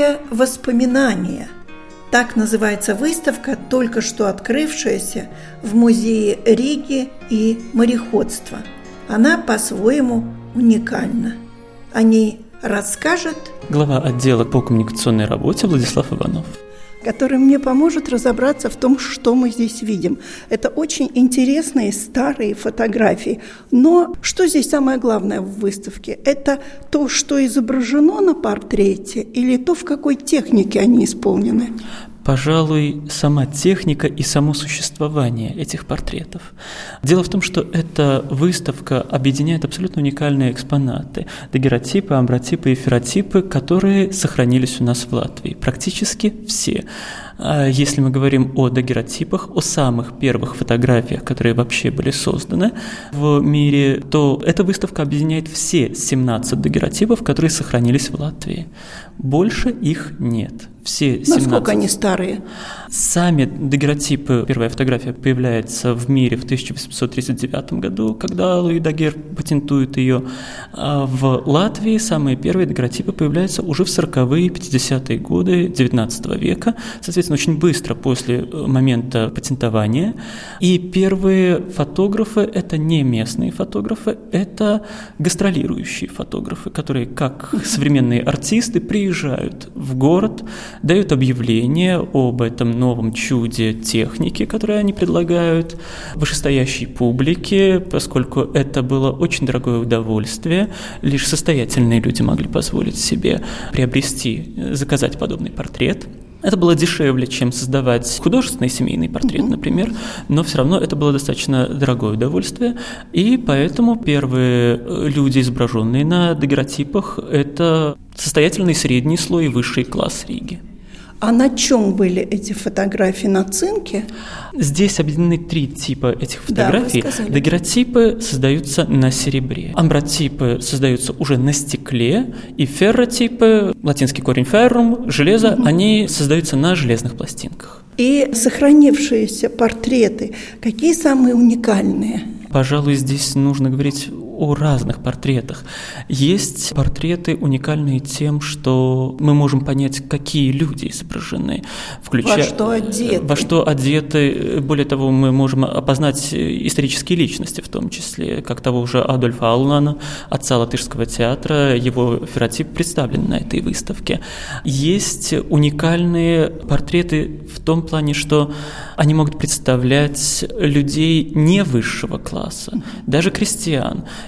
Хрупкие воспоминания. Так называется выставка, только что открывшаяся в музее Риги и мореходства. Она по-своему уникальна. О ней расскажет глава отдела по коммуникационной работе Владислав Иванов который мне поможет разобраться в том, что мы здесь видим. Это очень интересные старые фотографии. Но что здесь самое главное в выставке? Это то, что изображено на портрете, или то, в какой технике они исполнены? Пожалуй, сама техника и само существование этих портретов. Дело в том, что эта выставка объединяет абсолютно уникальные экспонаты – дагеротипы, амбротипы и феротипы, которые сохранились у нас в Латвии. Практически все. А если мы говорим о дагеротипах, о самых первых фотографиях, которые вообще были созданы в мире, то эта выставка объединяет все 17 дагеротипов, которые сохранились в Латвии. Больше их нет. Все 17. Насколько они старые? Сами дагеротипы, первая фотография появляется в мире в 1839 году, когда Луи Дагер патентует ее. А в Латвии самые первые дагеротипы появляются уже в 40-е, 50-е годы 19 века, соответственно, очень быстро после э, момента патентования. И первые фотографы – это не местные фотографы, это гастролирующие фотографы, которые, как современные артисты, приезжают приезжают в город, дают объявление об этом новом чуде техники, которое они предлагают вышестоящей публике, поскольку это было очень дорогое удовольствие. Лишь состоятельные люди могли позволить себе приобрести, заказать подобный портрет. Это было дешевле, чем создавать художественный семейный портрет, mm-hmm. например, но все равно это было достаточно дорогое удовольствие, и поэтому первые э, люди, изображенные на дагеротипах, это состоятельный средний слой и высший класс Риги. А на чем были эти фотографии? На цинке? Здесь объединены три типа этих фотографий. Да, Дагеротипы создаются на серебре, амбротипы создаются уже на стекле, и ферротипы, латинский корень ferrum, железо, угу. они создаются на железных пластинках. И сохранившиеся портреты, какие самые уникальные? Пожалуй, здесь нужно говорить о разных портретах. Есть портреты уникальные тем, что мы можем понять, какие люди изображены. Включая, во что одеты. Во что одеты. Более того, мы можем опознать исторические личности, в том числе, как того же Адольфа Аулана, отца латышского театра. Его феротип представлен на этой выставке. Есть уникальные портреты в том плане, что они могут представлять людей не высшего класса, даже крестьян.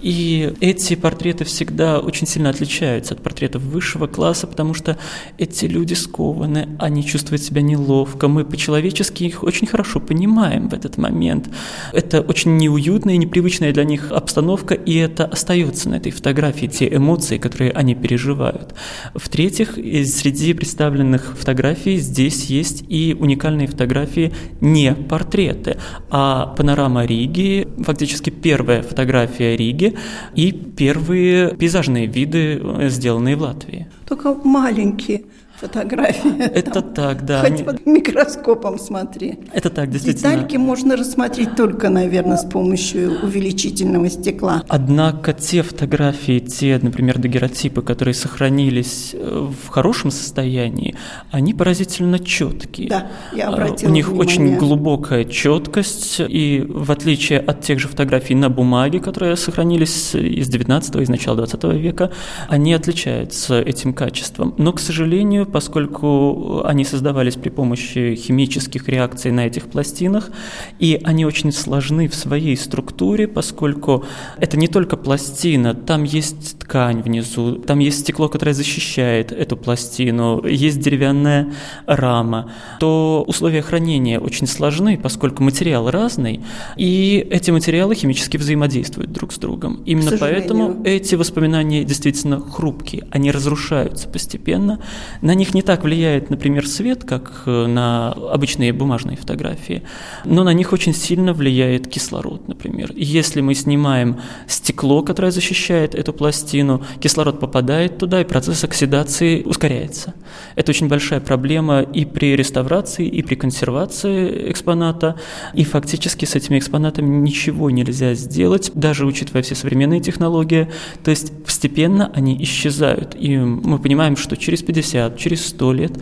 И эти портреты всегда очень сильно отличаются от портретов высшего класса, потому что эти люди скованы, они чувствуют себя неловко. Мы по-человечески их очень хорошо понимаем в этот момент. Это очень неуютная и непривычная для них обстановка, и это остается на этой фотографии, те эмоции, которые они переживают. В-третьих, среди представленных фотографий здесь есть и уникальные фотографии не портреты, а панорама Риги, фактически первая фотография Риги, и первые пейзажные виды, э, сделанные в Латвии. Только маленькие фотографии. Это там, так, да. Хоть под микроскопом смотри. Это так, действительно. Детальки можно рассмотреть только, наверное, с помощью увеличительного стекла. Однако те фотографии, те, например, дагеротипы, которые сохранились э, в хорошем состоянии, они поразительно четкие. Да, я обратила У них внимание. очень глубокая четкость, и в отличие от тех же фотографий на бумаге, которые сохранились из 19 из начала 20 века, они отличаются этим качеством. Но, к сожалению, поскольку они создавались при помощи химических реакций на этих пластинах, и они очень сложны в своей структуре, поскольку это не только пластина, там есть ткань внизу, там есть стекло, которое защищает эту пластину, есть деревянная рама, то условия хранения очень сложны, поскольку материал разный, и эти материалы химически взаимодействуют друг с другом. Именно поэтому эти воспоминания действительно хрупкие, они разрушаются постепенно. На них не так влияет, например, свет, как э, на обычные бумажные фотографии, но на них очень сильно влияет кислород, например. Если мы снимаем стекло, которое защищает эту пластину, кислород попадает туда, и процесс оксидации ускоряется. Это очень большая проблема и при реставрации, и при консервации экспоната, и фактически с этими экспонатами ничего нельзя сделать, даже учитывая все современные технологии. То есть постепенно они исчезают, и мы понимаем, что через 50, через 100 лет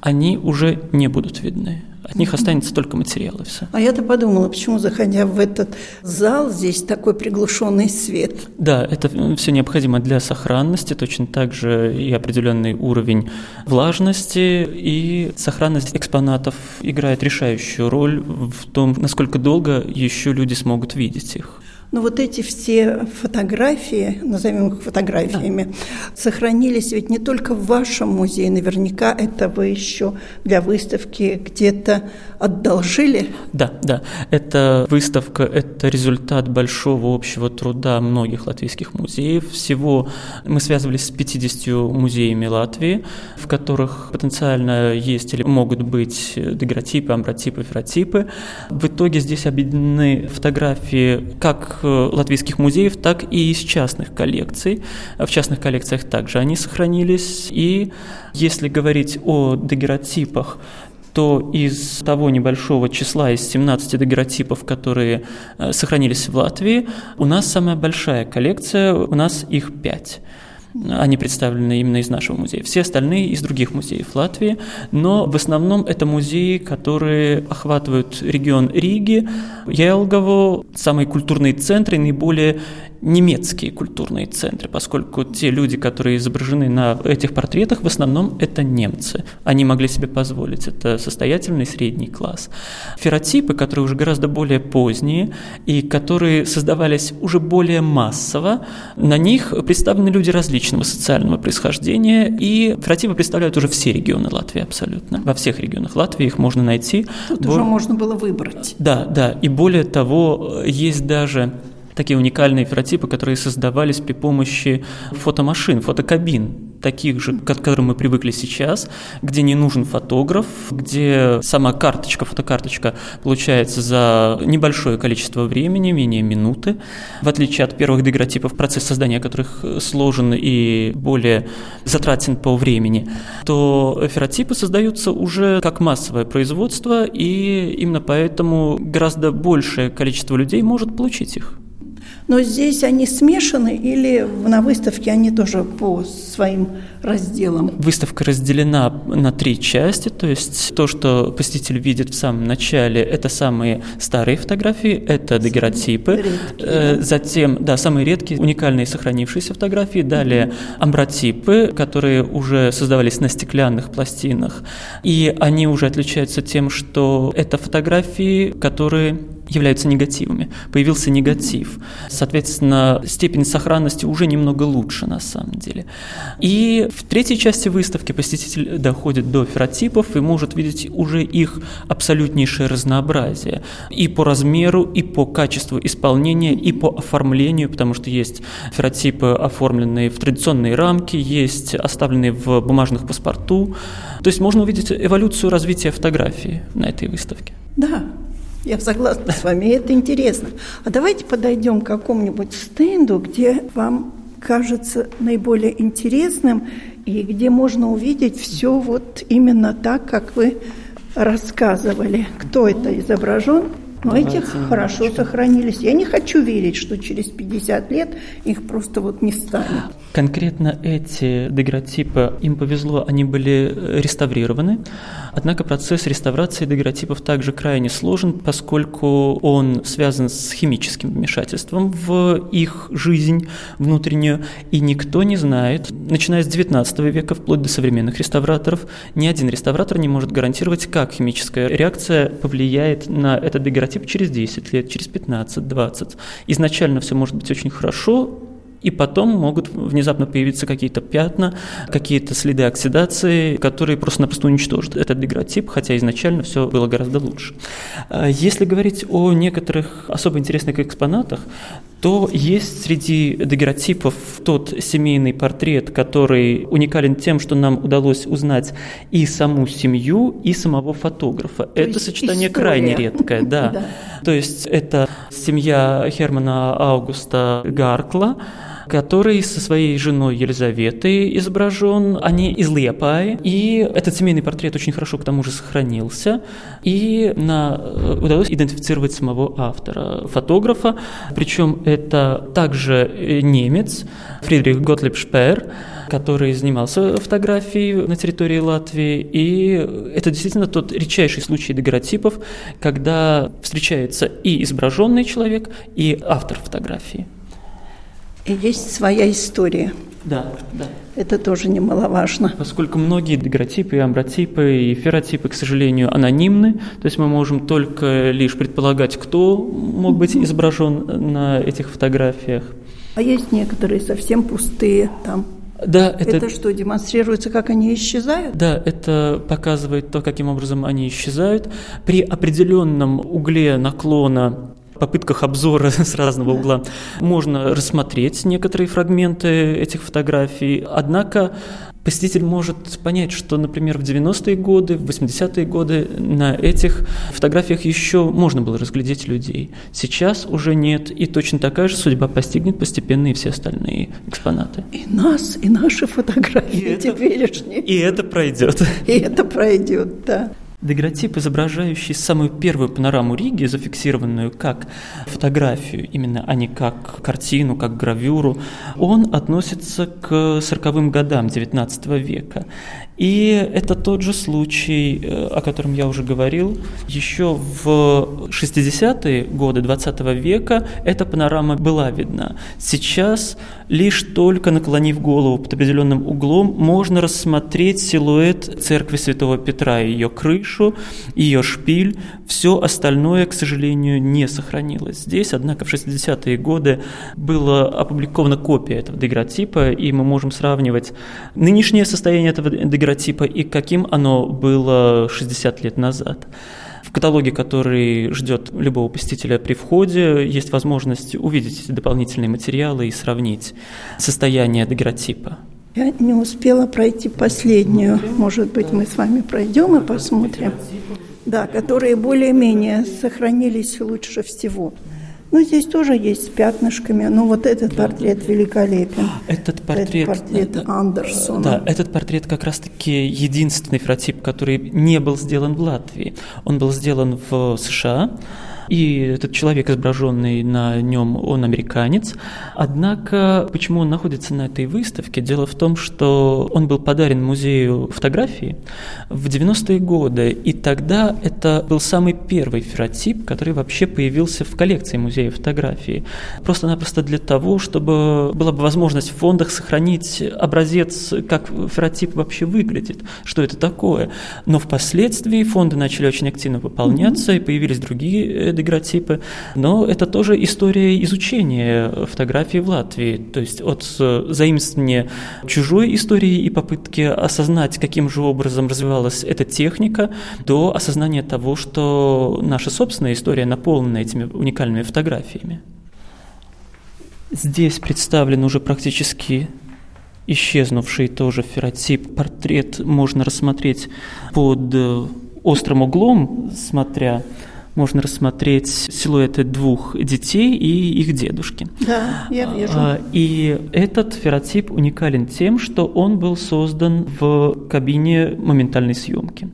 они уже не будут видны. От них останется только материал и все. А я-то подумала, почему, заходя в этот зал, здесь такой приглушенный свет? Да, это все необходимо для сохранности, точно так же и определенный уровень влажности, и сохранность экспонатов играет решающую роль в том, насколько долго еще люди смогут видеть их. Но вот эти все фотографии, назовем их фотографиями, да. сохранились ведь не только в вашем музее, наверняка это вы еще для выставки где-то одолжили. Да, да. Эта выставка – это результат большого общего труда многих латвийских музеев. Всего мы связывались с 50 музеями Латвии, в которых потенциально есть или могут быть дегротипы, амбротипы, феротипы. В итоге здесь объединены фотографии как латвийских музеев, так и из частных коллекций. В частных коллекциях также они сохранились. И если говорить о дагеротипах, то из того небольшого числа, из 17 дагеротипов, которые э, сохранились в Латвии, у нас самая большая коллекция, у нас их пять. Они представлены именно из нашего музея. Все остальные из других музеев Латвии, но в основном это музеи, которые охватывают регион Риги, Елгово, самые культурные центры, наиболее немецкие культурные центры, поскольку те люди, которые изображены на этих портретах, в основном это немцы. Они могли себе позволить, это состоятельный средний класс. Феротипы, которые уже гораздо более поздние и которые создавались уже более массово, на них представлены люди различного социального происхождения, и феротипы представляют уже все регионы Латвии абсолютно. Во всех регионах Латвии их можно найти. Тут Бо... уже можно было выбрать. Да, да, и более того, есть даже такие уникальные феротипы, которые создавались при помощи фотомашин, фотокабин, таких же, к которым мы привыкли сейчас, где не нужен фотограф, где сама карточка, фотокарточка получается за небольшое количество времени, менее минуты. В отличие от первых дегротипов, процесс создания которых сложен и более затратен по времени, то феротипы создаются уже как массовое производство, и именно поэтому гораздо большее количество людей может получить их. Но здесь они смешаны или на выставке они тоже по своим разделам? Выставка разделена на три части, то есть то, что посетитель видит в самом начале, это самые старые фотографии, это дагеротипы, редкие, э, затем, да, самые редкие, уникальные сохранившиеся фотографии, далее амбротипы, которые уже создавались на стеклянных пластинах, и они уже отличаются тем, что это фотографии, которые являются негативами. Появился негатив. Соответственно, степень сохранности уже немного лучше на самом деле. И в третьей части выставки посетитель доходит до феротипов и может видеть уже их абсолютнейшее разнообразие. И по размеру, и по качеству исполнения, и по оформлению, потому что есть феротипы, оформленные в традиционные рамки, есть оставленные в бумажных паспорту. То есть можно увидеть эволюцию развития фотографии на этой выставке. Да, я согласна с вами, это интересно. А давайте подойдем к какому-нибудь стенду, где вам кажется наиболее интересным и где можно увидеть все вот именно так, как вы рассказывали. Кто это изображен? Но эти хорошо сохранились. Я не хочу верить, что через 50 лет их просто вот не станет. Конкретно эти дагеротипы, им повезло, они были реставрированы. Однако процесс реставрации дагеротипов также крайне сложен, поскольку он связан с химическим вмешательством в их жизнь внутреннюю, и никто не знает, начиная с XIX века вплоть до современных реставраторов, ни один реставратор не может гарантировать, как химическая реакция повлияет на этот дагеротип через 10 лет, через 15, 20. Изначально все может быть очень хорошо, и потом могут внезапно появиться какие-то пятна, какие-то следы оксидации, которые просто-напросто уничтожат этот деградтип, хотя изначально все было гораздо лучше. А если говорить о некоторых особо интересных экспонатах, то есть среди дагеротипов тот семейный портрет, который уникален тем, что нам удалось узнать и саму семью, и самого фотографа. То это сочетание история. крайне редкое, да. да. То есть это семья Хермана Аугуста Гаркла, который со своей женой Елизаветой изображен. Они из Лепаи. И этот семейный портрет очень хорошо к тому же сохранился. И на, э, удалось идентифицировать самого автора, фотографа. Причем это также э, немец Фридрих Готлиб Шпер, который занимался фотографией на территории Латвии. И это действительно тот редчайший случай дагеротипов, когда встречается и изображенный человек, и автор фотографии. И есть своя история. Да, да. Это тоже немаловажно. Поскольку многие дегротипы, амбротипы и ферротипы, к сожалению, анонимны, то есть мы можем только лишь предполагать, кто мог быть изображен на этих фотографиях. А есть некоторые совсем пустые там. Да, это... это что, демонстрируется, как они исчезают? Да, это показывает то, каким образом они исчезают. При определенном угле наклона попытках обзора с разного угла можно рассмотреть некоторые фрагменты этих фотографий. Однако посетитель может понять, что, например, в 90-е годы, в 80-е годы на этих фотографиях еще можно было разглядеть людей. Сейчас уже нет, и точно такая же судьба постигнет постепенно и все остальные экспонаты. И нас, и наши фотографии и теперешние. Это, и это пройдет. И это пройдет, да. Дагеротип, изображающий самую первую панораму Риги, зафиксированную как фотографию, именно, а не как картину, как гравюру, он относится к сороковым годам XIX века. И это тот же случай, э, о котором я уже говорил. Еще в 60-е годы XX века эта панорама была видна. Сейчас лишь только наклонив голову под определенным углом, можно рассмотреть силуэт церкви Святого Петра, ее крышу, ее шпиль. Все остальное, к сожалению, не сохранилось здесь. Однако в 60-е годы была опубликована копия этого дегротипа, и мы можем сравнивать нынешнее состояние этого дегротипа и каким оно было 60 лет назад. В каталоге, который ждет любого посетителя при входе, есть возможность увидеть дополнительные материалы и сравнить состояние дагеротипа. Я не успела пройти последнюю. Может быть, мы с вами пройдем и посмотрим. Да, которые более-менее сохранились лучше всего. Ну, здесь тоже есть с пятнышками. Ну, вот этот портрет великолепен. Этот портрет... Этот портрет да, Андерсона. Да, этот портрет как раз-таки единственный фототип, который не был сделан в Латвии. Он был сделан в США, и этот человек, изображенный на нем, он американец. Однако, почему он находится на этой выставке? Дело в том, что он был подарен музею фотографии в 90-е годы, и тогда это был самый первый ферротип, который вообще появился в коллекции музея фотографии. Просто-напросто для того, чтобы была бы возможность в фондах сохранить образец, как ферротип вообще выглядит, что это такое. Но впоследствии фонды начали очень активно пополняться, и появились другие дагеротипы, но это тоже история изучения фотографии в Латвии, то есть от э, заимствования чужой истории и попытки осознать, каким же образом развивалась эта техника, до осознания того, что наша собственная история наполнена этими уникальными фотографиями. Здесь представлен уже практически исчезнувший тоже ферротип. Портрет можно рассмотреть под э, острым углом, смотря можно рассмотреть силуэты двух детей и их дедушки. Да, я вижу. А, и этот ферротип уникален тем, что он был создан в кабине моментальной съемки.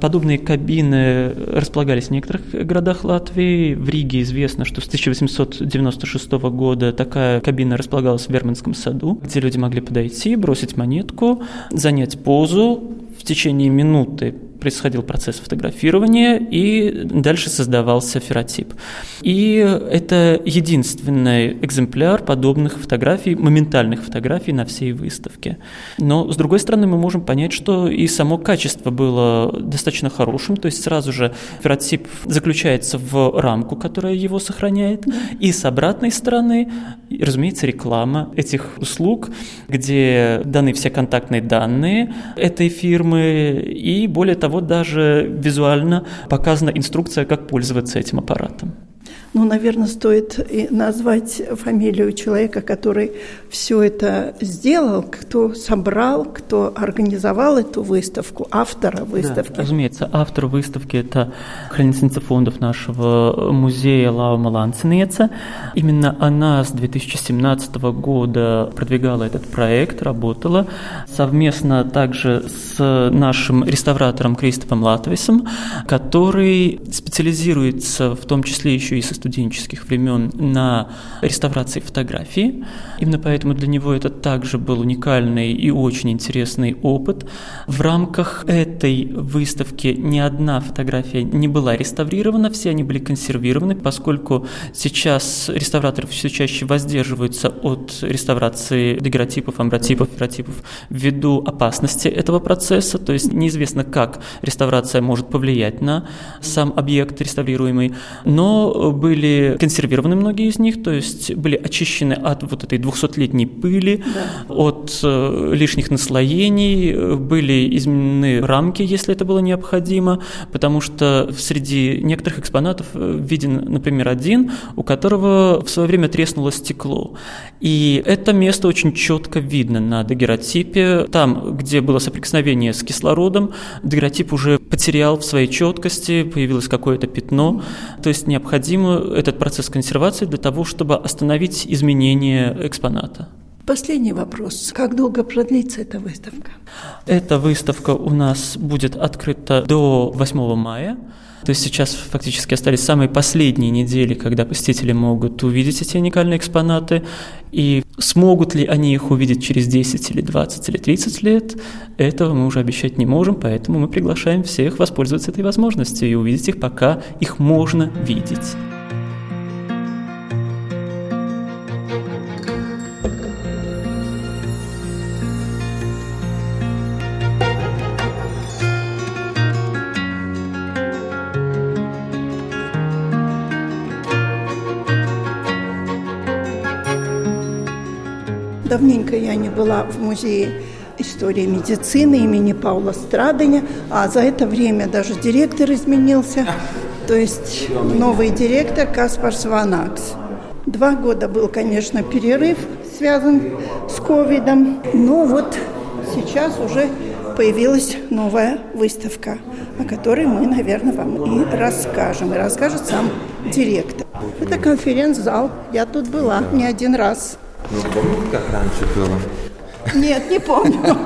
Подобные кабины располагались в некоторых городах Латвии. В Риге известно, что с 1896 года такая кабина располагалась в Верманском саду, где люди могли подойти, бросить монетку, занять позу, в течение минуты происходил процесс фотографирования, и дальше создавался ферротип. И это единственный экземпляр подобных фотографий, моментальных фотографий на всей выставке. Но, с другой стороны, мы можем понять, что и само качество было достаточно хорошим, то есть сразу же ферротип заключается в рамку, которая его сохраняет, и с обратной стороны, разумеется, реклама этих услуг, где даны все контактные данные этой фирмы, и более того, вот даже визуально показана инструкция, как пользоваться этим аппаратом. Ну, наверное, стоит назвать фамилию человека, который все это сделал, кто собрал, кто организовал эту выставку, автора выставки. Да, разумеется, автор выставки – это хранительница фондов нашего музея Лаума Ланцинеца. Именно она с 2017 года продвигала этот проект, работала совместно также с нашим реставратором Кристофом Латвисом, который специализируется в том числе еще и со студенческих времен на реставрации фотографии. Именно поэтому для него это также был уникальный и очень интересный опыт. В рамках этой выставки ни одна фотография не была реставрирована, все они были консервированы, поскольку сейчас реставраторы все чаще воздерживаются от реставрации дагеротипов, амбротипов, ферротипов ввиду опасности этого процесса, то есть неизвестно, как реставрация может повлиять на сам объект реставрируемый, но были консервированы многие из них, то есть были очищены от вот этой 200-летней пыли, да. от э, лишних наслоений, были изменены рамки, если это было необходимо, потому что среди некоторых экспонатов э, виден, например, один, у которого в свое время треснуло стекло. И это место очень четко видно на дагеротипе. Там, где было соприкосновение с кислородом, дагеротип уже потерял в своей четкости, появилось какое-то пятно. То есть необходимо этот процесс консервации для того, чтобы остановить изменение экспоната. Последний вопрос. Как долго продлится эта выставка? Эта выставка у нас будет открыта до 8 мая. То есть сейчас фактически остались самые последние недели, когда посетители могут увидеть эти уникальные экспонаты. И смогут ли они их увидеть через 10 или 20 или 30 лет, этого мы уже обещать не можем, поэтому мы приглашаем всех воспользоваться этой возможностью и увидеть их, пока их можно видеть. Давненько я не была в музее истории медицины имени Паула Страдыня, а за это время даже директор изменился, то есть новый директор Каспар Сванакс. Два года был, конечно, перерыв, связан с ковидом, но вот сейчас уже появилась новая выставка, о которой мы, наверное, вам и расскажем. И расскажет сам директор. Это конференц-зал. Я тут была не один раз. Ну, помните, как раньше было? Нет, не помню.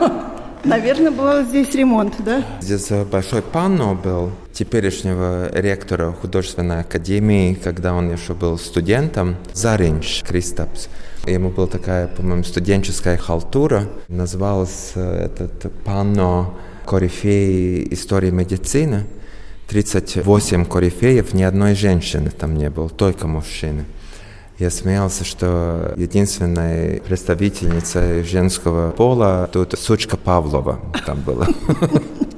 Наверное, был здесь ремонт, да? Здесь большой панно был теперешнего ректора художественной академии, когда он еще был студентом, Заринч Кристапс. Ему была такая, по-моему, студенческая халтура. Назывался э, этот панно «Корифеи истории медицины». 38 корифеев, ни одной женщины там не было, только мужчины. Я смеялся, что единственная представительница женского пола тут Сучка Павлова там была.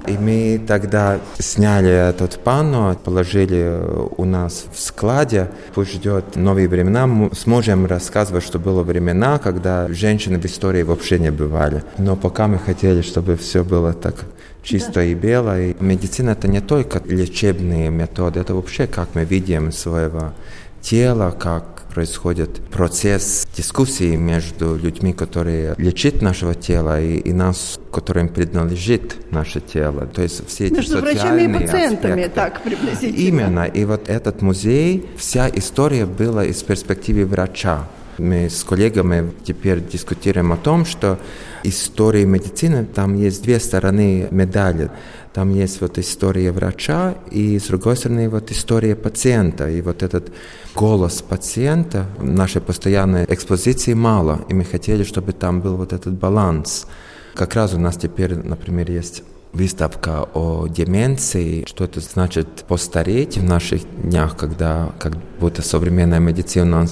И мы тогда сняли этот панно, положили у нас в складе. Пусть ждет новые времена. Мы сможем рассказывать, что было времена, когда женщины в истории вообще не бывали. Но пока мы хотели, чтобы все было так чисто да. и бело. И медицина это не только лечебные методы, это вообще как мы видим своего тела, как происходит процесс дискуссии между людьми, которые лечат нашего тела, и, и нас, которым принадлежит наше тело. То есть все эти между социальные врачами и пациентами, аспекты. так приблизительно. Именно. И вот этот музей, вся история была из перспективы врача. Мы с коллегами теперь дискутируем о том, что истории медицины, там есть две стороны медали. Там есть вот история врача и, с другой стороны, вот история пациента. И вот этот голос пациента в нашей постоянной экспозиции мало. И мы хотели, чтобы там был вот этот баланс. Как раз у нас теперь, например, есть выставка о деменции, что это значит постареть в наших днях, когда как будто современная медицина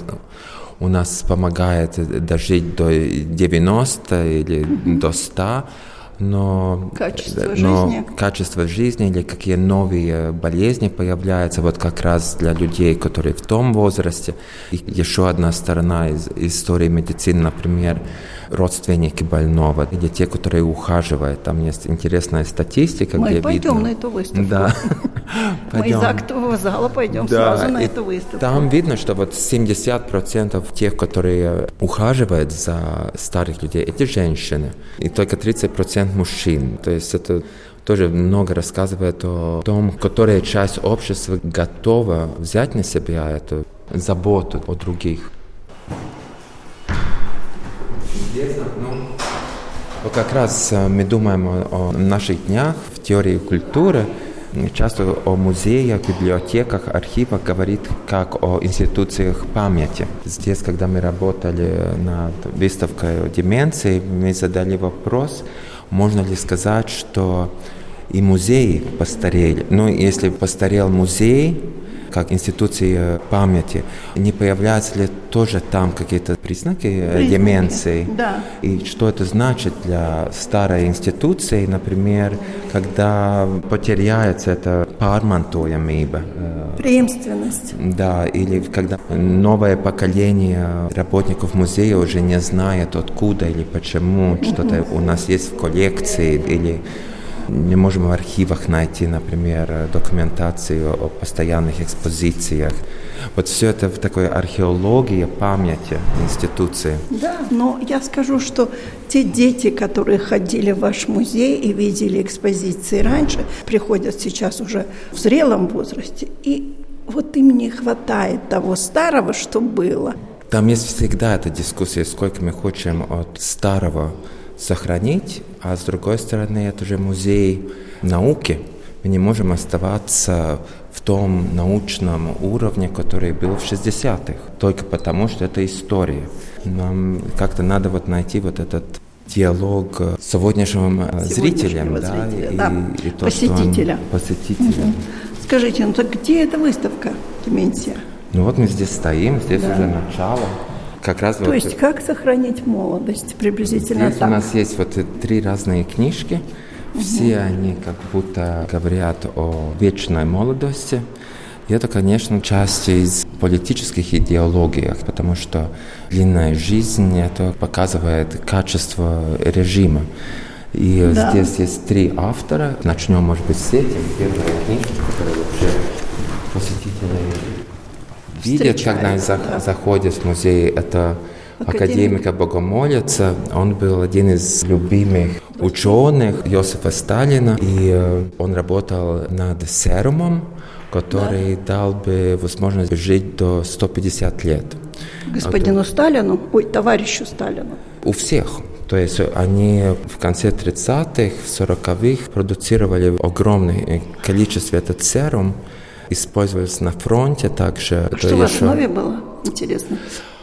у нас помогает дожить до 90 или до 100, но качество но жизни. качество жизни или какие новые болезни появляются вот как раз для людей, которые в том возрасте. И еще одна сторона из истории медицины, например, родственники больного или те, которые ухаживают. Там есть интересная статистика, Мы где пойдем видно. на эту выставку. Да. Мы из актового зала пойдем Да, сразу на эту выставку. Там видно, что вот 70% тех, которые ухаживают за старых людей, это женщины. И только 30% мужчин. То есть это тоже много рассказывает о том, которая часть общества готова взять на себя эту заботу о других. Интересно, ну, как раз э, мы думаем о, о наших днях в теории культуры, часто о музеях, библиотеках, архивах говорит как о институциях памяти. Здесь, когда мы работали над выставкой о деменции, мы задали вопрос, можно ли сказать, что и музеи постарели. Но если постарел музей, как институции памяти, не появляются ли тоже там какие-то признаки, э, Признаки, деменции? да. И что это значит для старой институции, например, когда потеряется эта pārmantojamība, э, Преемственность. да, или когда новое поколение работников музея уже не знает откуда или почему что-то у нас есть в коллекции, или не можем в архивах найти, например, документацию о постоянных экспозициях. Вот все это в такой археологии памяти институции. Да, но я скажу, что те дети, которые ходили в ваш музей и видели экспозиции раньше, приходят сейчас уже в зрелом возрасте, и вот им не хватает того старого, что было. Там есть всегда эта дискуссия, сколько мы хотим от старого сохранить, а с другой стороны это же музей науки. Мы не можем оставаться в том научном уровне, который был в 60-х, только потому что это история. Нам как-то надо вот найти вот этот диалог с сегодняшним э, зрителем, да, зрителя, и, да, и то, что он- посетителя. посетителя. Скажите, ну так где эта выставка «Деменция»? Ну вот мы здесь стоим, здесь уже начало. Как раз То вот есть как сохранить молодость приблизительно Здесь у так? нас есть вот три разные книжки. Все они как будто говорят о вечной молодости. И это, конечно, часть из политических идеологий, потому что длинная жизнь это показывает качество режима. И Да. здесь есть три автора. Начнем, может быть, с этим. Первая книжка, которая вообще посетители видят, когда они да. заходят в музей. Это Академик. академика Богомолеца. Он был один из любимых ученых Иосифа Сталина. И э, он работал над серумом, который дал бы возможность жить до 150 лет. Господину Сталину, ой, товарищу Сталину. У всех. То есть они в конце 30-х, в 40-х продуцировали огромное количество этот серум, использовался на фронте также. А что в еще основе было? Интересно.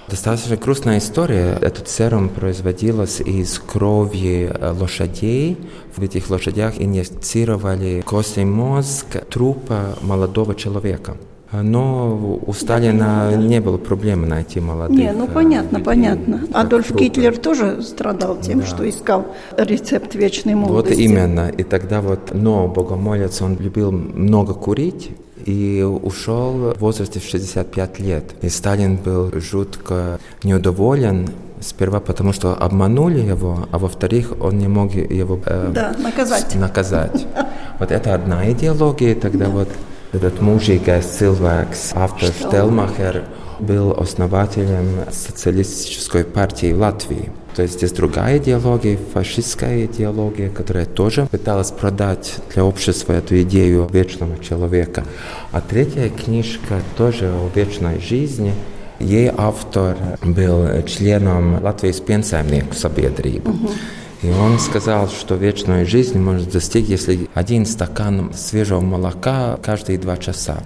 Достаточно грустная история. Этот серум производилось из крови э, лошадей. В этих лошадях инъецировали костный мозг трупа молодого человека. Но у Сталина не было проблемы найти молодых. Не, ну э, понятно, людей, понятно. Адольф трупы. Гитлер тоже страдал тем, что искал рецепт вечной Вот молодости. именно. И тогда вот, но Богомолец, он любил много курить, и ушел в возрасте в 65 лет. И Сталин был жутко неудоволен, сперва потому, что обманули его, а во-вторых, он не мог его э, Да, наказать. наказать. Вот это одна идеология, тогда вот этот mūžīgais cilvēks, автор Штелмахер, был основателем социалистической партии Латвии. То есть есть другая идеология, фашистская идеология, которая тоже пыталась продать для общества эту идею вечного человека. А третья книжка тоже о вечной жизни. Ей автор был членом Латвийской пенсионных sabiedrība. Угу. И он сказал, что вечную жизнь может достичь, если один стакан свежего молока каждые два часа.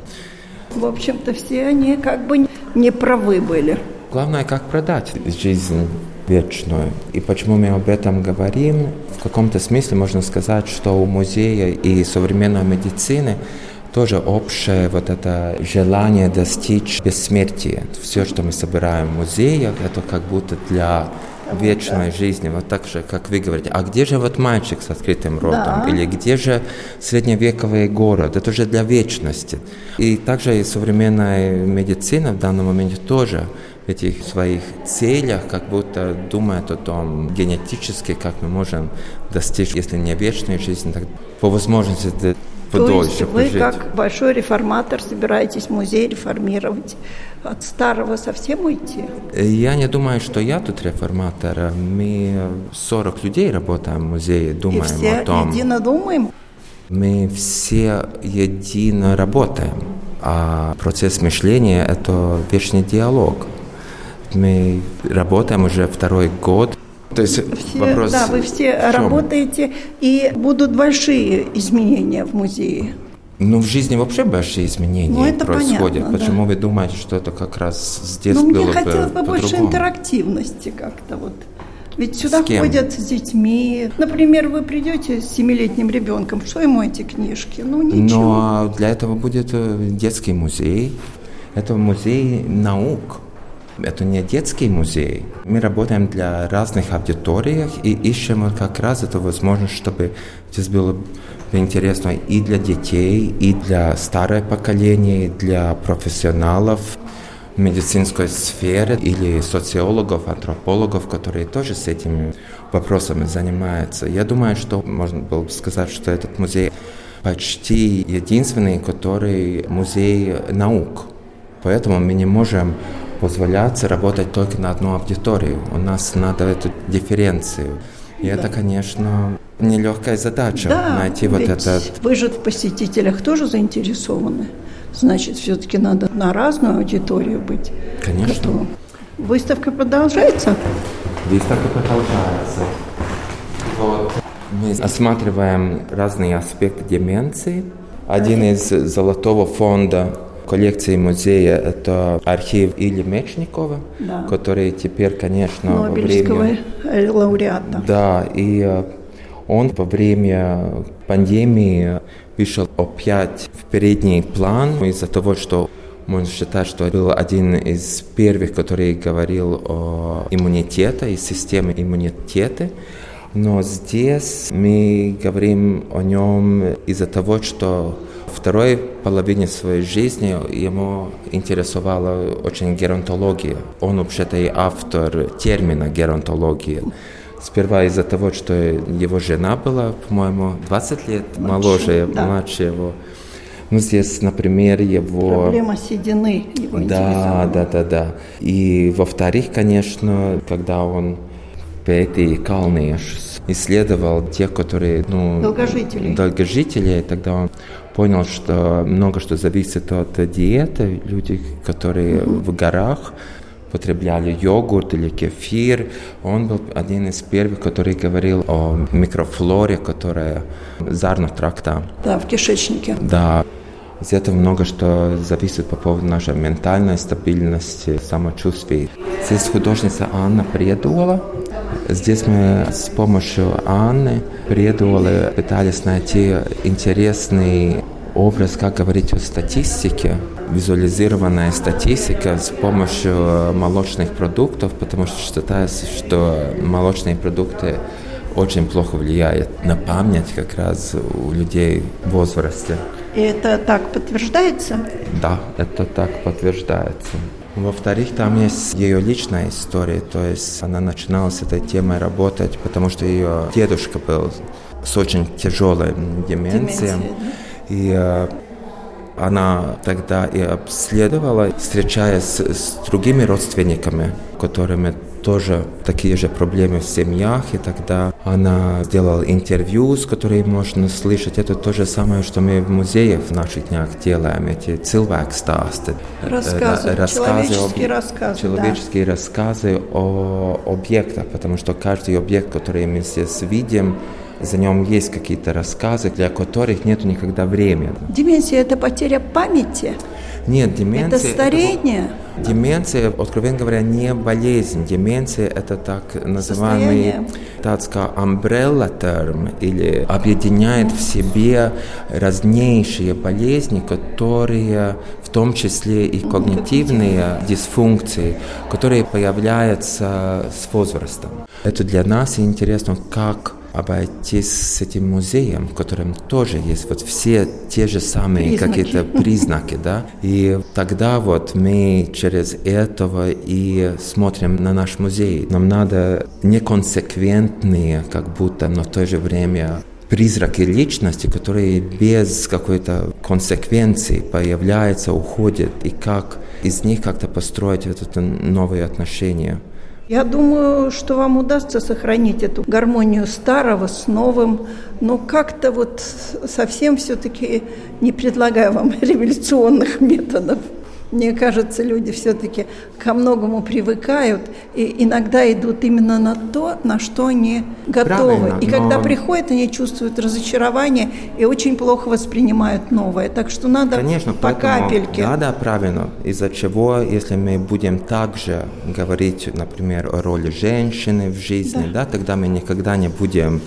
В общем-то, все они как бы не правы были. Главное, как продать жизнь вечную. И почему мы об этом говорим? В каком-то смысле можно сказать, что у музея и современной медицины тоже общее вот это желание достичь бессмертия. Все, что мы собираем в музеях, это как будто для вечной жизни, вот так же, как вы говорите. А где же вот мальчик с открытым ротом? Да. Или где же средневековый город? Это уже для вечности. И также и современная медицина в данном моменте тоже этих своих целях как будто думает о том генетически, как мы можем достичь, если не вечной жизни, так по возможности подольше То есть вы, как большой реформатор, собираетесь музей реформировать, от старого совсем уйти? Я не думаю, что я тут реформатор. Мы 40 людей работаем в музее, думаем И все о том. едино думаем? Мы все едино работаем. А процесс мышления – это вечный диалог. Мы работаем уже второй год то есть все, вопрос Да, вы все работаете, и будут большие изменения в музее. Ну, в жизни вообще большие изменения ну, это происходят. Понятно, Почему да. вы думаете, что это как раз здесь ну, было мне хотелось бы больше интерактивности как-то вот. Ведь сюда с ходят с детьми. Например, вы придете с семилетним ребенком, что ему эти книжки? Ну, ничего. Но для этого будет э, детский музей. Это музей наук. Это не детский музей. Мы работаем для разных аудиторий и ищем как раз эту возможность, чтобы здесь было интересно и для детей, и для старого поколения, и для профессионалов медицинской сферы или социологов, антропологов, которые тоже с этими вопросами занимаются. Я думаю, что можно было бы сказать, что этот музей почти единственный, который музей наук. Поэтому мы не можем позволяться работать только на одну аудиторию. У нас надо эту дифференцию. И да. это, конечно, нелегкая задача да, найти вот этот... Вы же в посетителях тоже заинтересованы. Значит, все-таки надо на разную аудиторию быть. Конечно. Готовым. Выставка продолжается? Выставка продолжается. Вот. Мы осматриваем разные аспекты деменции. Один из золотого фонда коллекции музея это архив Ильи Мечникова, да. который теперь, конечно, Нобелевского во время... лауреата. Да, и э, он во время пандемии вышел опять в передний план из-за того, что можно считать, что был один из первых, который говорил о иммунитете и системе иммунитета. Но здесь мы говорим о нем из-за того, что второй половине своей жизни ему интересовала очень геронтология. Он вообще-то и автор термина геронтология. Сперва из-за того, что его жена была, по-моему, 20 лет моложе, да. младше его. Ну, здесь, например, его... Проблема седины его Да, да, да, да. И, во-вторых, конечно, когда он Петри Калниш исследовал тех, которые, ну... Долгожители. Долгожители, тогда он понял, что много что зависит от диеты. Люди, которые mm-hmm. в горах, потребляли йогурт или кефир. Он был один из первых, который говорил о микрофлоре, которая зарно тракта. Да, в кишечнике. Да. Из этого много что зависит по поводу нашей ментальной стабильности, самочувствия. Здесь художница Анна Предуола. Здесь мы с помощью Анны Предуолы пытались найти интересный образ, как говорить о статистике, визуализированная статистика с помощью молочных продуктов, потому что считается, что молочные продукты очень плохо влияют на память как раз у людей в возрасте. И это так подтверждается? Да, это так подтверждается. Во-вторых, там есть ее личная история, то есть она начинала с этой темой работать, потому что ее дедушка был с очень тяжелой деменцией. Деменция, да? И э, она тогда и обследовала, встречаясь с другими родственниками, которыми тоже такие же проблемы в семьях, и тогда она сделала интервью, с которой можно слышать. Это то же самое, что мы в музеях в наших днях делаем, эти stāsti. Рассказы, рассказы человеческие об- рассказы, Человеческие рассказы о объектах, потому что каждый объект, который мы здесь видим, за нем есть какие-то рассказы, для которых нет никогда времени. Деменция – это потеря памяти, Нет, деменция... это старение. Деменция, откровенно говоря, не болезнь. Деменция – это так называемый сказать, umbrella term, или объединяет в себе разнейшие болезни, которые в том числе и когнитивные дисфункции, которые появляются с возрастом. Это для нас интересно, как обойтись с этим музеем, в котором тоже есть вот все те же самые какие-то признаки, да. И тогда вот мы через этого и смотрим на наш музей. Нам надо неконсеквентные, как будто, но в то же время призраки личности, которые без какой-то консеквенции появляются, уходят, и как из них как-то построить вот это новые отношения. Я думаю, что вам удастся сохранить эту гармонию старого с новым, но как-то вот совсем все-таки не предлагаю вам революционных методов. Мне кажется, люди все-таки ко многому привыкают и иногда идут именно на то, на что они готовы. Правильно, и когда но- приходят, они чувствуют разочарование и очень плохо воспринимают новое. Так что надо Конечно, по поэтому, капельке. Да, да, правильно. Из-за чего, если мы будем также говорить, например, о роли женщины в жизни, да, тогда мы никогда не будем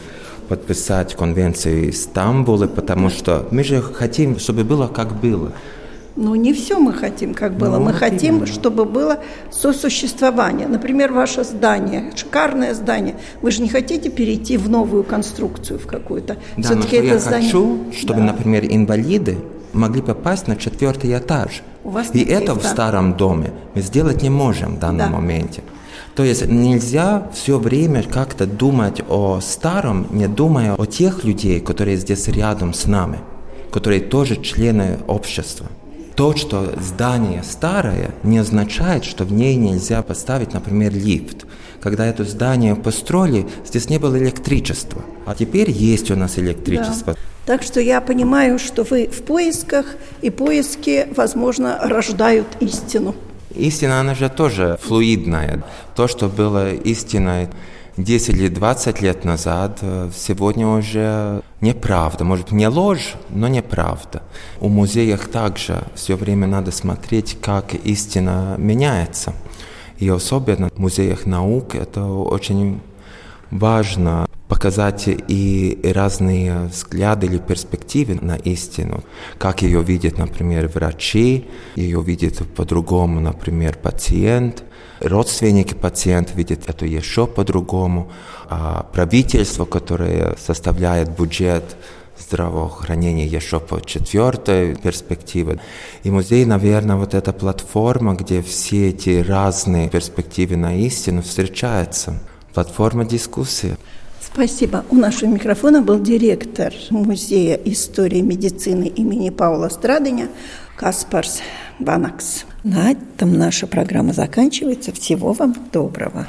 подписать конвенцию Стамбула, потому что мы же хотим, чтобы было как было. Но не все мы хотим, как было. Ну, мы хотим, именно. чтобы было сосуществование. Например, ваше здание, шикарное здание. Вы же не хотите перейти в новую конструкцию, в какую-то. Да, Все-таки это я здание. хочу, чтобы, Да. например, инвалиды могли попасть на четвертый этаж. У вас И это в лифта. старом доме мы сделать не можем в данном Да. моменте. То есть нельзя все время как-то думать о старом, не думая о тех людей, которые здесь рядом с нами, которые тоже члены общества. То, что здание старое, не означает, что в ней нельзя поставить, например, лифт. Когда это здание построили, здесь не было электричества. А теперь есть у нас электричество. Так что я понимаю, что вы в поисках, и поиски, возможно, рождают истину. Истина, она же тоже флуидная. То, что было истиной 10 или 20 лет назад, э, сегодня уже неправда. Может, не ложь, но неправда. У музеев также все время надо смотреть, как истина меняется. И особенно в музеях наук это очень важно показать и разные взгляды или перспективы на истину. Как ее видят, например, врачи, ее видят по-другому, например, пациент. Родственники пациента видят это еще по-другому. А правительство, которое составляет бюджет здравоохранения еще по четвертой перспективе. И музей, наверное, вот эта платформа, где все эти разные перспективы на истину встречаются. Платформа дискуссии. Спасибо. У нашего микрофона был директор Музея истории медицины имени Паула Страдыня Каспарс Банакс. На этом наша программа заканчивается. Всего вам доброго.